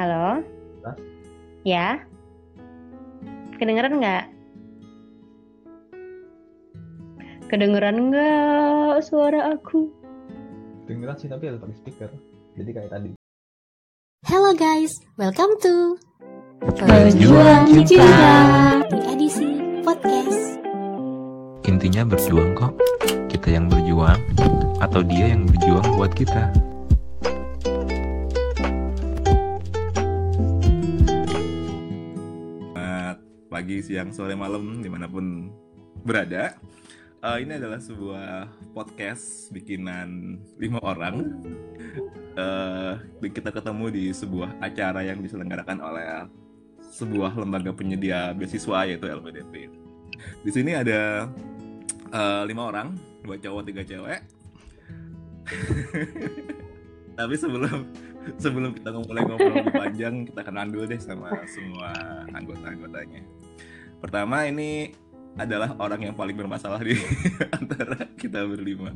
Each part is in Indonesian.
Halo? Hah? Ya? Kedengeran nggak? Kedengeran nggak suara aku? Dengeran sih tapi ada pakai speaker. Jadi kayak tadi. Hello guys, welcome to Berjuang Cinta. di edisi podcast. Intinya berjuang kok. Kita yang berjuang atau dia yang berjuang buat kita. Pagi, siang, sore, malam, di mana pun berada. Eh, ini adalah sebuah podcast bikinan lima orang. Eh, kita ketemu di sebuah acara yang diselenggarakan oleh sebuah lembaga penyedia beasiswa yaitu LPDP. Di sini ada eh, lima orang, dua cowok, tiga cewek. Tapi sebelum sebelum kita mulai ngobrol lebih panjang, kita kenalan dulu deh sama semua anggota-anggotanya. Pertama ini adalah orang yang paling bermasalah di antara kita berlima,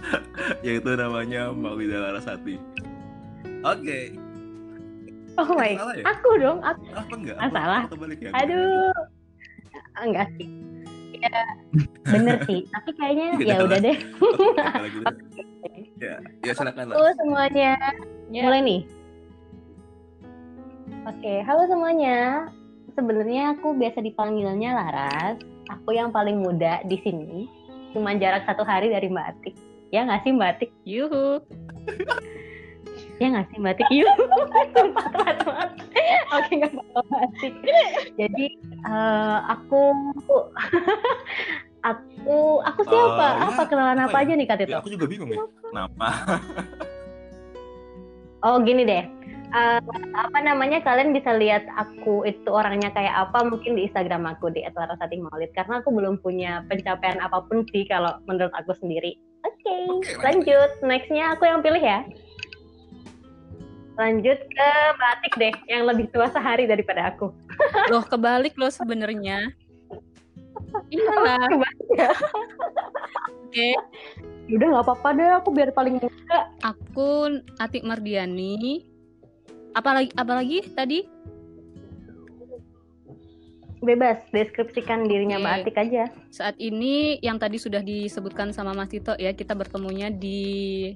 yaitu namanya Mbak Wida Larasati. Oke, Oh my, ya? aku dong. Aku. Apa enggak? Ah, salah. Ya? Aduh. Enggak sih. Ya, bener sih. Tapi kayaknya Iya, ya udah deh. Kalau gitu. Ya, ya silakan lah. Halo semuanya. Mulai nih. Oke, halo semuanya. Sebenarnya aku biasa dipanggilnya Laras. Aku yang paling muda di sini. Cuma jarak satu hari dari Mbak Atik. Ya nggak sih Mbak Atik? Yuhu. ya nggak sih Mbak Atik? Yuhu. Sumpah telat. Oke nggak apa-apa Mbak Atik. Jadi eh, aku aku aku siapa? Eh, ya, apa kenalan apa apa, ya? aja nih Kak Tito? Ya, aku juga bingung ya. Kenapa? Oh gini deh, Eh, apa namanya kalian bisa lihat aku itu orangnya kayak apa mungkin di Instagram aku di @larasati Maulid karena aku belum punya pencapaian apa pun sih kalau menurut aku sendiri. Oke, Oke, lanjut. Nextnya aku yang pilih ya. Lanjut ke Mbak Atik deh, yang lebih tua sehari daripada aku. Loh kebalik loh sebenarnya. Iyalah. Kebalik ya? Oke, Udah nggak apa-apa deh, aku biar paling muda. aku Atik Mardiani. Apalagi apalagi tadi? Bebas, deskripsikan dirinya Mbak. Atik aja. Saat ini yang tadi sudah disebutkan sama Mas Tito ya, kita bertemunya di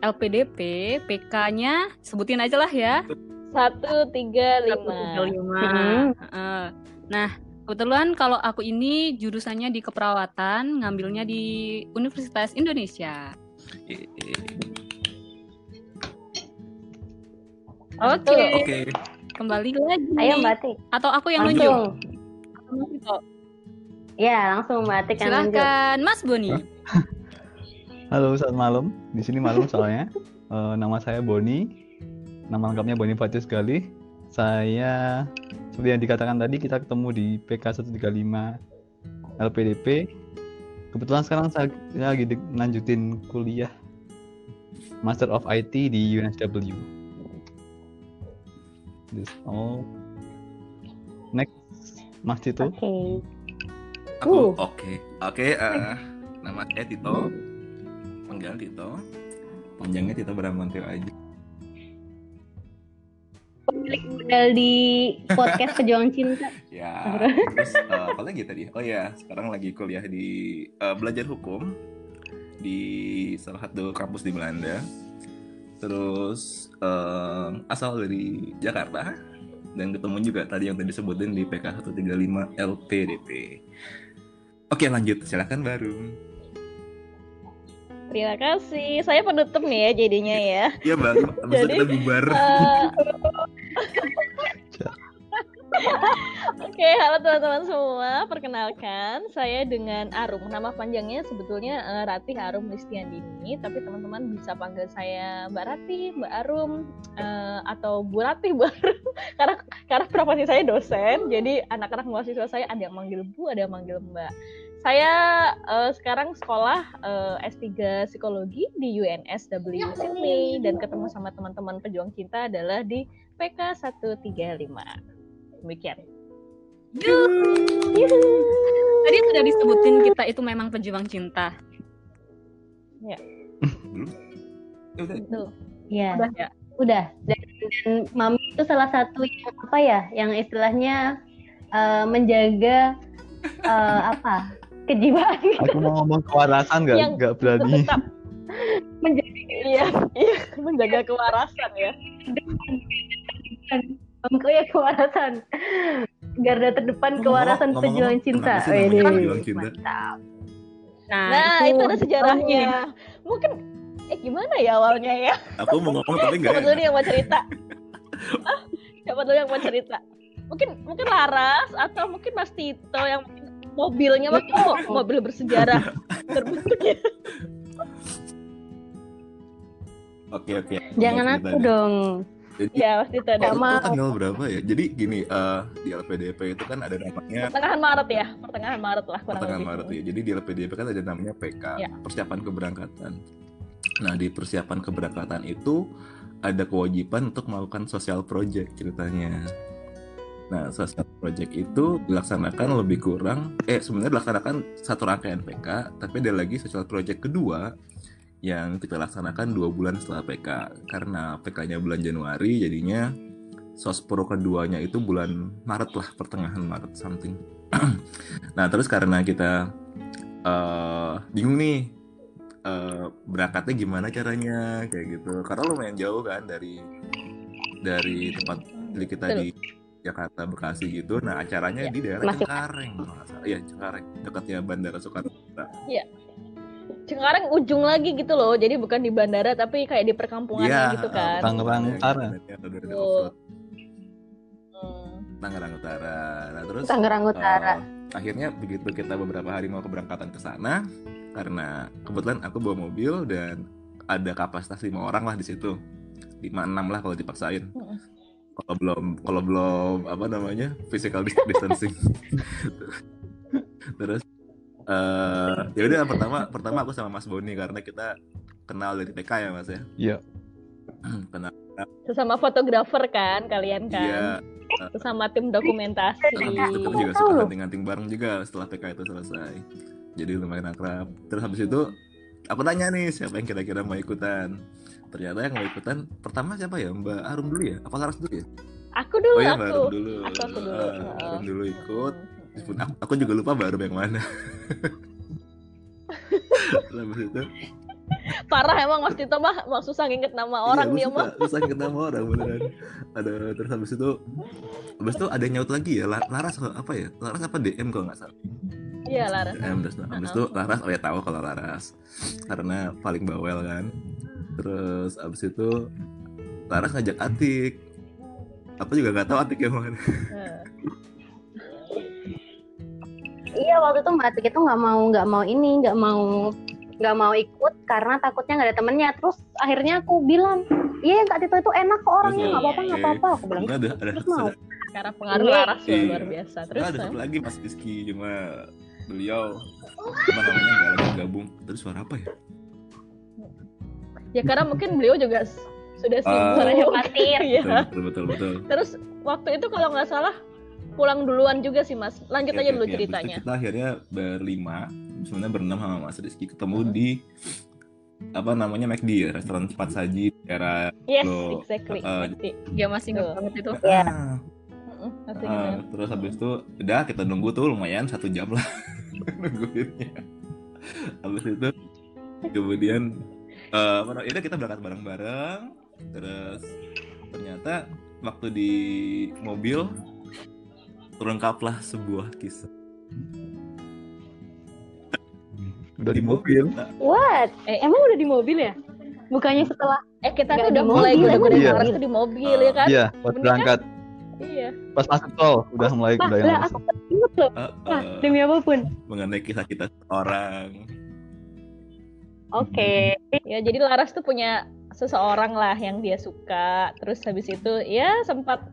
LPDP, PK-nya sebutin aja lah ya. Satu tiga Satu, lima. tiga, lima. Hmm. Heeh. Nah, kebetulan kalau aku ini jurusannya di keperawatan, ngambilnya di Universitas Indonesia. Oke, Oke. kembali lagi. Ayo Mbak. Atau aku yang nunjuk? Langsung. Tito. Ya, langsung Mbak yang nunjuk. Silahkan, Mas Boni. Halo, selamat malam. Di sini malam soalnya. Eh, nama saya Boni. Nama lengkapnya Boni Fatius Gali. Saya seperti yang dikatakan tadi kita ketemu di PK 135 LPDP. Kebetulan sekarang saya, saya lagi di- lanjutin kuliah Master of IT di UNSW. This all. Next, Mas Tito. Oke. Aku Uh. oke. Oke, eh, nama saya Tito. Panggilan Tito. Panjangnya Tito Bramantio aja. Modal di podcast Pejuang Cinta. Ya, terus eh, apa lagi tadi? Oh ya, sekarang lagi kuliah di eh, belajar hukum di salah satu kampus di Belanda. Terus eh, asal dari Jakarta dan ketemu juga tadi yang tadi disebutin di PK 135 LPDP. Oke, lanjut. Silakan baru. Terima kasih. Saya penutup nih ya jadinya ya. Iya, Bang. Habis itu Jadi, kita bubar. Eh, Oke, halo teman-teman semua. Perkenalkan, saya dengan Arum. Nama panjangnya sebetulnya eh, Ratih Arum Listiandini, tapi teman-teman bisa panggil saya Mbak Ratih, Mbak Arum, eh, atau Bu Ratih, Bu Arum. karena karena profesi saya dosen, jadi anak-anak mahasiswa saya ada yang manggil Bu, ada yang manggil Mbak. Saya eh, sekarang sekolah eh, S3 Psikologi di UNSW Sydney dan ketemu sama teman-teman pejuang cinta adalah di PK 135. Demikian. Tadi sudah disebutin kita itu memang pejuang cinta. Belum? Ya udah. Tuh. Iya, Udah ya. udah. Dan, dan Mami itu salah satu yang apa ya yang istilahnya eh, menjaga eh, apa kejiwaan Aku mau ngomong kewarasan nggak? Yang nggak berani. tetap menjaga iya iya menjaga kewarasan ya. Bangku ya kewarasan. Garda terdepan kewarasan Ngomong-ngomong, pejuang cinta. namanya Wede, pejuang cinta? mantap. Nah, nah itu ada itu sejarahnya. Mungkin eh gimana ya awalnya ya? Aku mau ngomong tapi nggak siapa dulu yang mau cerita? Ah, siapa dulu yang mau cerita? Mungkin mungkin Laras atau mungkin Mas Tito yang mungkin mobilnya waktu itu mo- mobil bersejarah terbentuknya Oke oke. jangan aku nih. dong Jadi, ya oh, deh itu mau. tanggal berapa ya? Jadi gini, eh, di LPDP itu kan ada namanya pertengahan Maret ya pertengahan Maret lah kurang pertengahan lebih Maret ya. Jadi di LPDP kan ada namanya PK, Ya. persiapan keberangkatan. Nah, di persiapan keberangkatan itu ada kewajiban untuk melakukan social project ceritanya. Nah, social project itu dilaksanakan lebih kurang eh sebenarnya dilaksanakan satu rangkaian PK, tapi ada lagi social project kedua yang kita laksanakan dua bulan setelah PK karena PK-nya bulan Januari jadinya sospro keduanya itu bulan Maret lah pertengahan Maret something. Nah terus karena kita eh, bingung nih eh, berangkatnya gimana caranya kayak gitu. Karena lumayan jauh kan dari dari tempat kita di Jakarta Bekasi gitu. Nah acaranya Ya, di daerah masih- Cengkareng iya Cengkareng. Dekatnya Bandara Soekarno Hatta Cengkareng ujung lagi gitu loh. Jadi bukan di bandara tapi kayak di perkampungannya Iya, gitu kan. Tangerang Utara. Betul. Hmm. Tangerang Utara. Nah terus Tangerang Utara. eh, akhirnya begitu kita beberapa hari mau keberangkatan ke sana karena kebetulan aku bawa mobil dan ada kapasitas lima orang lah di situ. Lima enam lah kalau dipaksain. Mm-mm. Kalau belum kalau belum apa namanya physical dis- distancing. Terus eh ya udah pertama pertama aku sama Mas Boni karena kita kenal dari PK ya Mas ya? Iya. kenal. Sesama fotografer kan kalian kan? Dia sesama tim dokumentasi. Itu kita juga suka hunting-hunting bareng juga setelah PK itu selesai. Jadi lumayan akrab. Terus habis itu aku tanya nih siapa yang kira-kira mau ikutan. Ternyata yang mau ikutan pertama siapa ya? Mbak Arum dulu ya? Apa Laras dulu ya? aku dulu oh iya aku Mbak Arum dulu. Aku, aku dulu. Ah. Arum dulu ikut. Meskipun aku, aku juga lupa Mbak Arum yang mana. Habis itu parah emang Mas Tito mah mau susah nginget nama iya, orang dia lupa, mah Susah inget nama orang beneran. Ada terus habis itu habis itu ada yang nyaut lagi ya La- Laras apa ya? Laras apa DM kalau nggak salah. Iya Lara DM terus nah, habis itu Laras oh ya tahu kalau Laras. Karena paling bawel kan. Terus abis itu Laras ngajak Atik. Aku juga nggak tahu Atik yang mana iya waktu itu mbak Atik itu nggak mau nggak mau ini nggak mau nggak mau ikut karena takutnya nggak ada temennya. Terus akhirnya aku bilang iya Kak Tito itu enak kok orangnya nggak apa-apa nggak apa-apa. Aku bilang ada ada, Terus mau. ada, karena pengaruh Iya. Laras ya Iya. luar biasa. Terus ada satu lagi Mas Rizky cuma beliau cuma namanya nggak lagi gabung terus suara apa ya ya karena mungkin beliau juga sudah Ah. sibuk Suaranya pasir. Iya. betul betul betul, betul. terus waktu itu kalau nggak salah pulang duluan juga sih Mas lanjut Oke, aja dulu itu ceritanya kita akhirnya berlima sebenarnya berenam sama Mas Rizky ketemu Hmm. di apa namanya McD ya restoran cepat saji daerah yes Lo, exactly eh, Ngerti. ya masih ingat banget itu. Iya. Ah, Ah, gitu. terus habis itu udah kita nunggu tuh lumayan satu jam lah nungguinnya. Habis itu kemudian eh apa namanya, yaudah kita berangkat bareng-bareng. Terus ternyata waktu di mobil terungkaplah sebuah kisah. Udah di mobil. What? Eh, emang udah di mobil ya? Bukannya setelah eh kita tuh udah mulai goda-goda iya. Laras tuh di mobil ya kan? Iya, pas berangkat. iya. Pas masuk tol udah mulai udah yang aku loh. Eh, nah, eh, demi apa pun. mengenai kisah kita orang oke. Ya jadi Laras tuh punya seseorang lah yang dia suka. Terus habis itu ya sempat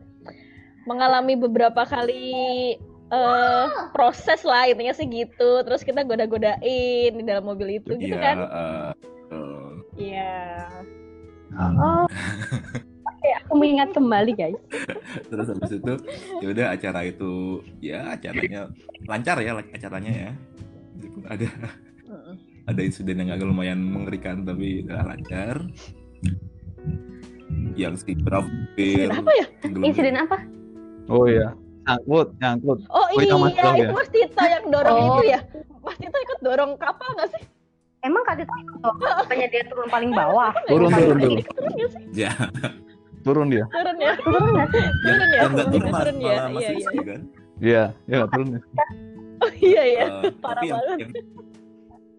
mengalami beberapa kali eh proses lah intinya sih gitu. Terus kita goda-godain di dalam mobil itu gitu Iya, kan. eh, eh, iya. Oh oke aku mengingat kembali guys terus habis itu ya udah acara itu ya acaranya lancar ya acaranya ya Meskipun ada ada insiden yang agak lumayan mengerikan tapi udah lancar yang si Bravo Insiden apa ya? Insiden apa? Oh iya, nyangkut, nyangkut. Oh Oh, itu iya, Tito ya? itu Mas Tito yang dorong Oh. itu ya. Mas Tito ikut dorong kapal nggak sih? Emang Kak Tito ikut toh? Bukannya dia turun paling bawah? Turun, turun, turun. Ya, Turun dia. Turun ya. Turun sih? yang Turun ya? turun malah, Turun ya? Iya, iya. Kan. Iya, iya nggak turun. ya. Oh iya iya. Eh, Parah banget.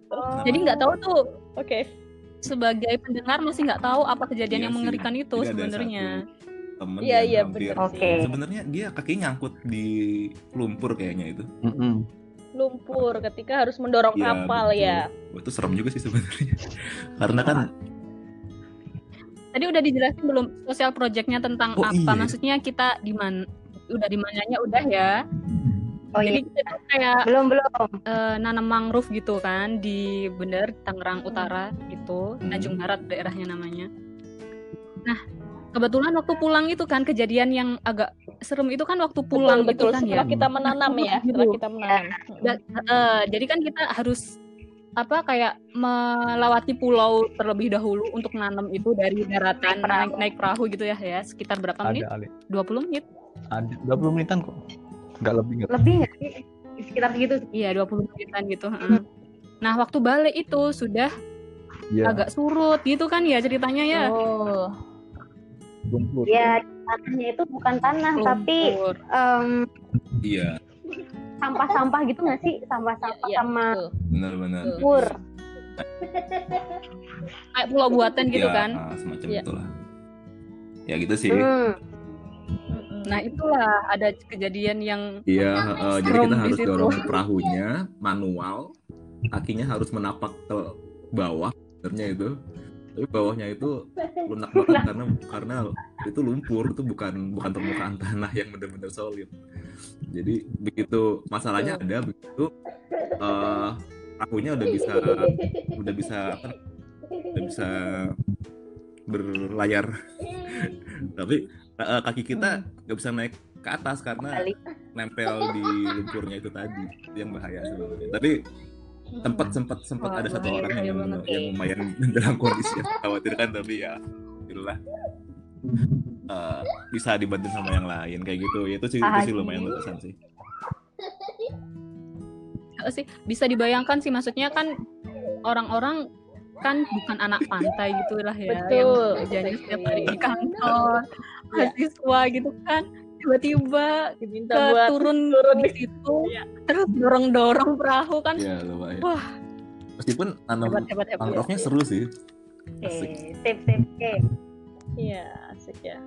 Oh. Jadi nggak tahu tuh Oke. sebagai pendengar masih nggak tahu apa kejadian Iya yang sih. mengerikan itu Jadi ada sebenarnya. temen Iya iya hampir benar Oke. sih. sebenarnya dia kakinya nyangkut di lumpur kayaknya itu Mm-mm. Lumpur ketika harus mendorong Iya, kapal betul. ya. Wah, itu serem juga sih sebenarnya karena kan Tadi udah dijelasin belum sosial projectnya tentang Oh, apa? iya. Maksudnya kita di mana? Udah di mananya udah ya. Oh Jadi iya. kita kayak Belum belum. eh, nanam mangrove gitu kan di bener Tangerang Utara gitu, Hmm. Tanjung Barat daerahnya namanya. Nah, kebetulan waktu pulang itu kan kejadian yang agak serem itu kan waktu pulang betul, betul. itu kan setelah ya. kita menanam ya, Gitu. setelah kita menanam. Eh, jadi kan kita harus apa kayak melewati pulau terlebih dahulu untuk nanam itu dari daratan naik, naik perahu gitu ya ya sekitar berapa menit? Ada Ali. 20 menit. Ada 20 menitan kok. Nggak lebih nggak. Lebih nggak sih? Sekitar segitu. Iya, 20 menitan gitu. heeh. Nah, waktu balik itu sudah Iya, agak surut gitu kan ya ceritanya ya. Oh. lumpur. Ya tanahnya itu bukan tanah tapi Lumpur. em, iya sampah-sampah gitu nggak sih? Sampah-sampah Iya, sama betul. benar-benar lumpur. kayak pulau buatan gitu ya, kan. ah, semacam Iya. itulah ya gitu sih Hmm. Nah, itulah ada kejadian yang Iya, eh, jadi kita harus situ. dorong perahunya manual, kakinya harus menapak ke bawah, sebenarnya itu. Tapi bawahnya itu lunak banget karena karena itu lumpur, itu bukan bukan permukaan tanah yang benar-benar solid. Jadi begitu masalahnya ada, begitu eh, perahunya udah bisa udah bisa apa? Udah bisa berlayar. Tapi eh, kaki kita nggak bisa naik ke atas karena Balik. nempel di lumpurnya itu tadi itu yang bahaya sebenarnya tapi sempat sempat sempat Wah, ada satu orang yang banget. yang lumayan dalam kondisi yang mengkhawatirkan tapi ya alhamdulillah eh, bisa dibantu sama yang lain kayak gitu. Ya itu sih itu sih lumayan berkesan sih. Sih? Bisa dibayangkan sih maksudnya kan orang-orang kan bukan anak pantai gitu lah ya Betul. yang kerjanya setiap hari di kantor Iya. mahasiswa gitu kan. Tiba-tiba Diminta ke buat turun turun. di situ terus dorong-dorong perahu kan. Ya lumayan. Wah. meskipun nanam hebat mangrove-nya seru sih. Oke, Asik. sip sip oke. Iya, asik ya.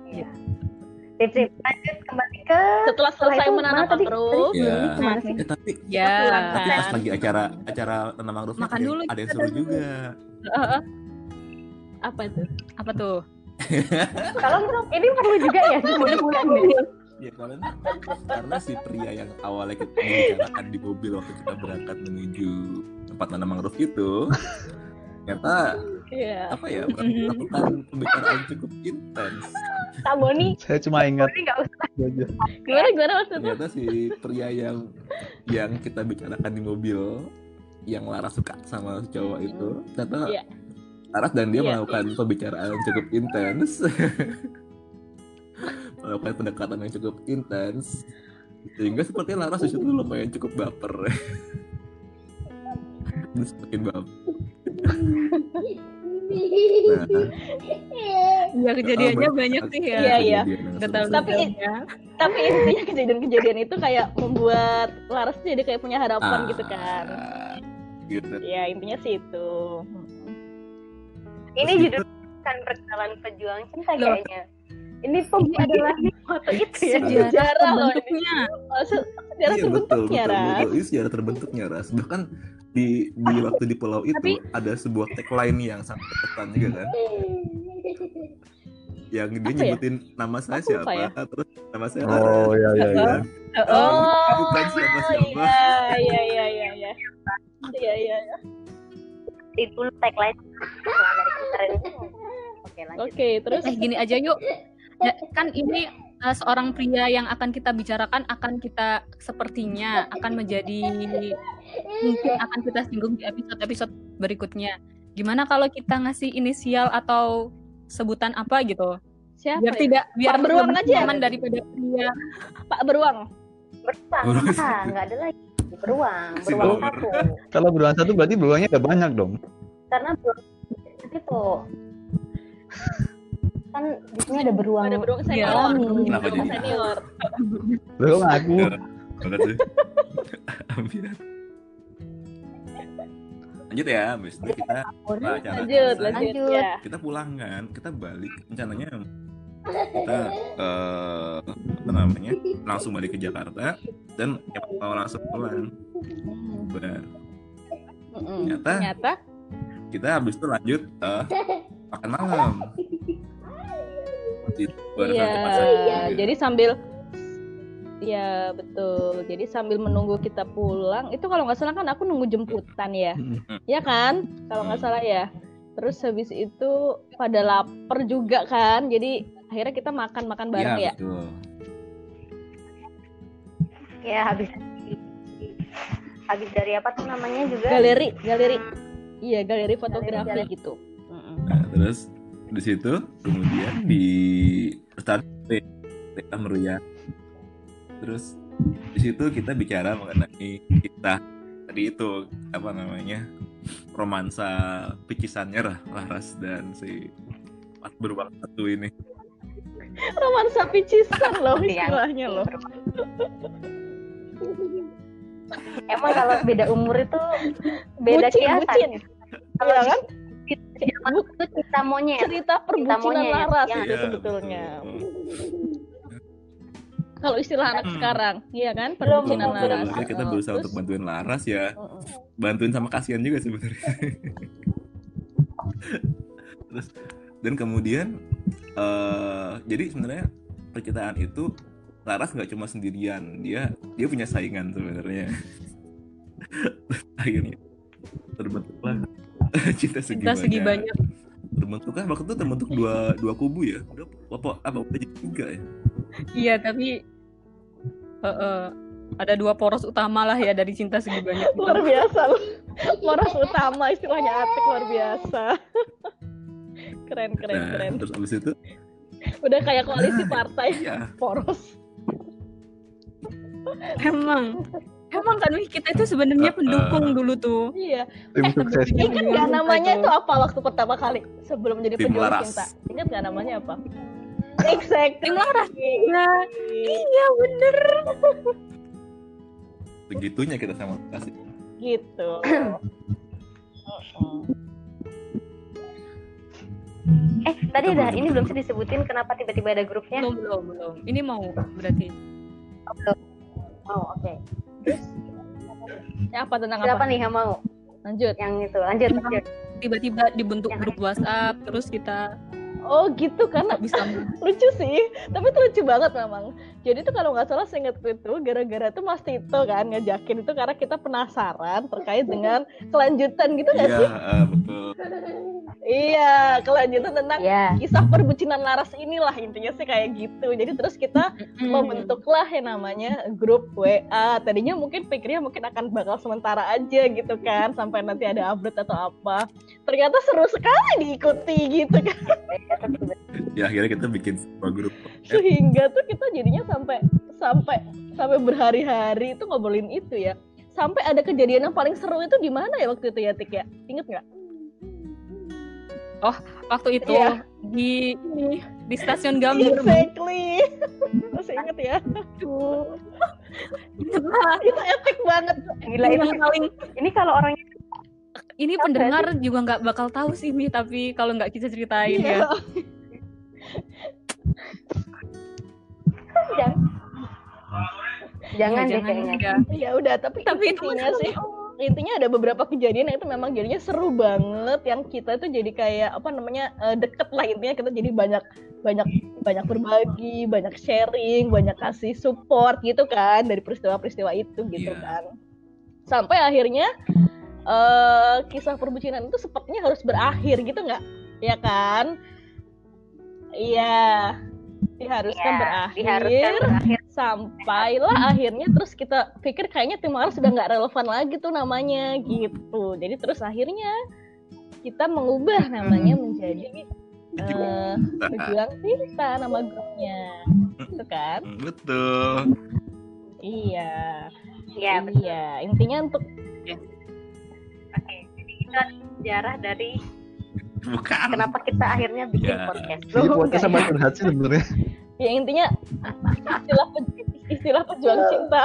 Sip sip. Lanjut kembali ke Setelah selesai itu menanam mangrove, ya sih? Eh, tapi ya tapi pas lagi acara acara tanam mangrove Makan ada, dulu ada yang seru dulu. juga eh, apa itu? apa tuh Kalau ini perlu juga ya bulan deh. Ya karena karena si pria yang awalnya kita membicarakan di mobil waktu kita berangkat menuju tempat tanam mangrove itu ternyata Iya. apa ya melakukan pembicaraan cukup intens. Kak Boni, Saya cuma ingat itu. Gimana gimana maksudnya? Ternyata si pria yang yang kita bicarakan di mobil yang Laras suka sama cowok itu ternyata Iya. Laras dan dia Iya. melakukan pembicaraan yang cukup intens. melakukan pendekatan yang cukup intens sehingga seperti Laras di situ lumayan cukup baper. Dia semakin baper. Nah, ya kejadiannya Oh, banyak sih ya Iya, iya. seru. Tapi- detailnya Tapi intinya kejadian-kejadian itu kayak membuat Laras jadi kayak punya harapan gitu kan. Ah, Gitu. Ya intinya sih itu. Ini judul bukan perkenalan pejuang cinta Loh. kayaknya. Ini pem Ini adalah foto itu ya. sejarah Sejarah loh ini. terbentuknya Oh, se- sejarah Iya betul, terbentuknya, betul, Ras. betul. Ini sejarah terbentuknya ras. Bahkan di di waktu di pulau itu Tapi- ada sebuah tagline yang sangat berkesan juga kan. Yang dia Apa ya? nyebutin nama saya Aku siapa, ya. terus nama saya Oh Laras. iya iya iya. Oh, Bukan siapa-siapa. iya, iya, iya, iya, iya. Iya, iya, iya. Itu tagline dari kemarin. Oke lanjut. Oke, terus eh gini aja yuk Ya, kan ini eh, seorang pria yang akan kita bicarakan akan kita sepertinya akan menjadi mungkin akan kita singgung di episode-episode berikutnya. Gimana kalau kita ngasih inisial atau sebutan apa gitu? Siapa biar ya? tidak biar Pak Beruang aja. nyaman daripada pria Pak Beruang. Beruang, Beruang ah, ada lagi. Beruang, beruang satu. Kalau beruang satu berarti beruangnya udah banyak dong. Karena beruang itu kan di sini ada beruang. Ada beruang Iya. senior. alami. Kenapa Beruang jadi? senior. Beruang aku. Banget sih. Lanjut ya, habis itu kita Lanjut, lanjut. Lanjut. Ya. kita pulang kan, kita balik rencananya kita eh, apa namanya langsung balik ke Jakarta dan ya, mau langsung pulang. Benar. Ternyata Ternyata kita habis itu lanjut eh, makan malam. Di bareng Iya, sama pasangan. jadi sambil Iya betul. Jadi sambil menunggu kita pulang, itu kalau nggak salah kan aku nunggu jemputan ya, ya kan? Kalau nggak salah ya. Terus habis itu pada lapar juga kan, jadi akhirnya kita makan-makan bareng Iya, ya. betul. Ya habis habis dari apa tuh namanya juga? Galeri, galeri. Iya galeri fotografi galeri. gitu. Nah, terus di situ kemudian di start kita meriah. Terus di situ kita bicara mengenai kita tadi itu apa namanya romansa picisannya lah Laras dan si Mas beruang satu ini. Romansa picisan loh yang- istilahnya loh. Emang kalau beda umur itu beda kiasan. Kalau Iya kan? Zaman itu cerita monyet. Cerita perbucinan monyet, Laras ya. itu sebetulnya. betul. Kalau istilah anak Hmm. sekarang, iya kan? Belum, Perbucinan belum, Laras. Makanya kita Oh, berusaha terus- untuk bantuin Laras ya, Mm-mm. bantuin sama kasihan juga sebenarnya. Terus dan kemudian eh jadi sebenarnya percintaan itu Laras nggak cuma sendirian, dia dia punya saingan sebenarnya. Akhirnya terbentuklah cinta segi Cinta segi banyak. banyak. Terbentuklah waktu itu terbentuk dua dua kubu ya. Udah apa apa udah jadi tiga ya. Iya, tapi eh, eh, ada dua poros utama lah ya dari cinta segi banyak. luar biasa loh. Poros utama istilahnya Atik luar biasa. keren keren Nah, keren. terus abis itu Udah kayak koalisi partai ya poros. Emang, emang kan kita itu sebenarnya pendukung dulu tuh. Iya. Tim Eh, sukses. Ingat Iya, nggak lupa namanya itu. apa waktu pertama kali sebelum jadi Tim pejuang Laras. cinta? Ingat nggak namanya apa? Exactly. Tim Laras. Iya, iya bener. begitunya kita sama kasih. Gitu. Eh, tadi udah belum ini belum sih disebutin kenapa tiba-tiba ada grupnya? Belum, belum, belum. Ini mau berarti. Oh, oke. Ya, apa tentang Siapa apa? nih yang mau? Lanjut. Yang itu, lanjut, lanjut. Tiba-tiba dibentuk Yang- grup WhatsApp, terus kita Oh gitu karena bisa lucu sih tapi itu lucu banget memang jadi tuh kalau nggak salah seingatku itu gara-gara tuh Mas Tito kan ngajakin itu karena kita penasaran terkait dengan kelanjutan gitu nggak Iya, sih? eh, betul. iya kelanjutan tentang Ya. kisah perbucinan Laras inilah intinya sih kayak gitu. Jadi terus kita membentuklah yang namanya grup WA tadinya mungkin pikirnya mungkin akan bakal sementara aja gitu kan sampai nanti ada update atau apa. Ternyata seru sekali diikuti gitu kan Ya akhirnya kita bikin sebuah grup. sehingga tuh kita jadinya sampai sampai sampai berhari-hari itu ngobrolin itu ya sampai ada kejadian yang paling seru itu di mana ya waktu itu ya Tik ya inget nggak waktu itu Iya. di ini di stasiun Gambir. Exactly masih inget ya. Nah, itu epic banget Gila ini paling ini kalau orangnya ini pendengar juga nggak bakal tahu sih Mi tapi kalau nggak kita ceritain Iya. ya jangan Ya, deh kayaknya. ya. udah tapi tapi itu intinya sih intinya ada beberapa kejadian yang itu memang jadinya seru banget yang kita itu jadi kayak apa namanya eh, deket lah intinya kita jadi banyak banyak banyak berbagi banyak sharing banyak kasih support gitu kan dari peristiwa-peristiwa itu gitu Iya. kan sampai akhirnya eh kisah perbucinan itu sepertinya harus berakhir gitu nggak ya kan iya diharuskan Ya, berakhir diharuskan berakhir. sampailah akhirnya terus kita pikir kayaknya tim Laras sudah nggak relevan lagi tuh namanya gitu jadi terus akhirnya kita mengubah namanya menjadi eh, Pejuang Cinta nama grupnya. Itu kan? Hmm, Betul. Iya. Ya, betul. Iya, intinya untuk Oke, jadi adalah sejarah dari Bukan. kenapa kita akhirnya bikin Ya. podcast. Jadi Loh, podcast sama curhat sih sebenarnya. ya intinya istilah pe- istilah pejuang cinta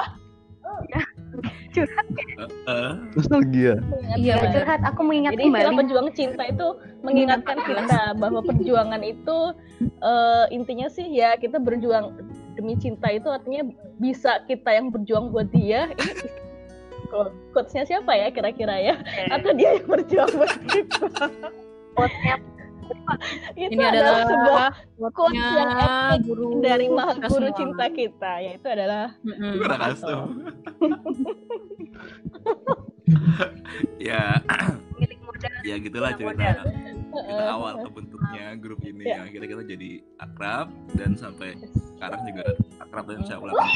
Eh, Nostalgia. Iya, ya? betul. curhat, aku mengingat Jadi istilah pejuang cinta itu mengingatkan kita bahwa perjuangan itu eh, intinya sih ya kita berjuang demi cinta itu artinya bisa kita yang berjuang buat dia. Ini quote- quotes-nya siapa ya kira-kira ya? Atau dia yang berjuang buat kita? Quotes-nya itu Ini adalah sebuah quotes-nya quotes yang epic guru dari maha guru cinta kita yaitu adalah asu. ya, milik modal. ya gitulah cerita kita awal kebentuknya grup ini. Ya. yang akhirnya kita jadi akrab dan sampai sekarang juga akrab dan akan tetap,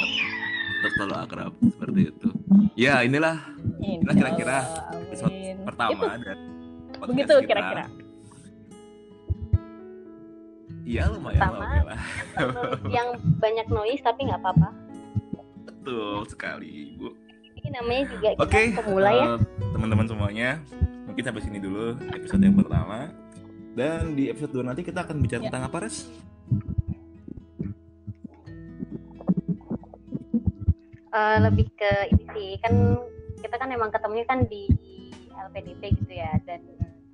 tetap selalu akrab seperti itu. Ya inilah. Inilah kira-kira episode pertama Itu dan begitu kira-kira. Iya lumayan lah, Pertama. lah. yang banyak noise tapi nggak apa-apa. Betul sekali, Bu. Ini namanya juga kita Oke, pemula ya. eh, teman-teman semuanya, mungkin sampai sini dulu episode yang pertama. Dan di episode 2 nanti kita akan bicara Ya. tentang apa, Res? Eh, lebih ke ini sih kan kita kan emang ketemunya kan di LPDP gitu ya dan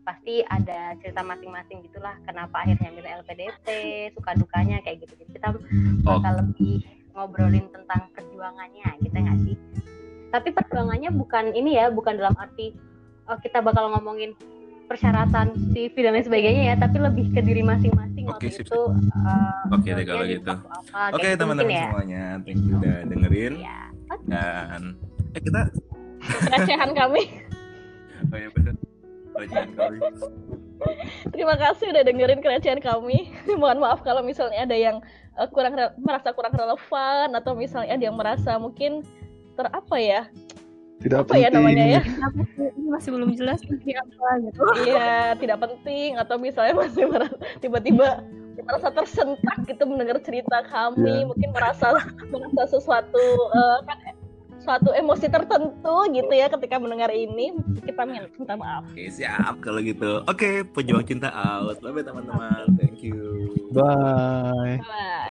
pasti ada cerita masing-masing gitulah kenapa akhirnya milih LPDP suka dukanya kayak gitu kita bakal lebih ngobrolin tentang perjuangannya gitu nggak sih tapi perjuangannya bukan ini ya bukan dalam arti oh, kita bakal ngomongin persyaratan CV dan lain sebagainya ya tapi lebih ke diri masing-masing Oke, waktu sip, itu eh, Oke deh maunya kalau jadi gitu. Oke kayak gitu teman-teman ya. semuanya, thank you udah dengerin Iya. dan eh kita Recehan kami. oh ya bener Kali. Terima kasih udah dengerin kerajaan kami. Mohon maaf kalau misalnya ada yang eh, kurang merasa kurang relevan atau misalnya ada yang merasa mungkin ter apa ya? Tidak Apa ya namanya ya? Ini masih belum jelas apa gitu. Iya, tidak penting atau misalnya masih merasa tiba-tiba merasa tersentak gitu mendengar cerita kami, Iya. mungkin merasa merasa sesuatu eh, kan suatu emosi tertentu gitu ya ketika mendengar ini, kita min- minta maaf. Oke siap kalau gitu. Oke pejuang cinta out. Bye bye teman-teman. Thank you. Bye. Bye.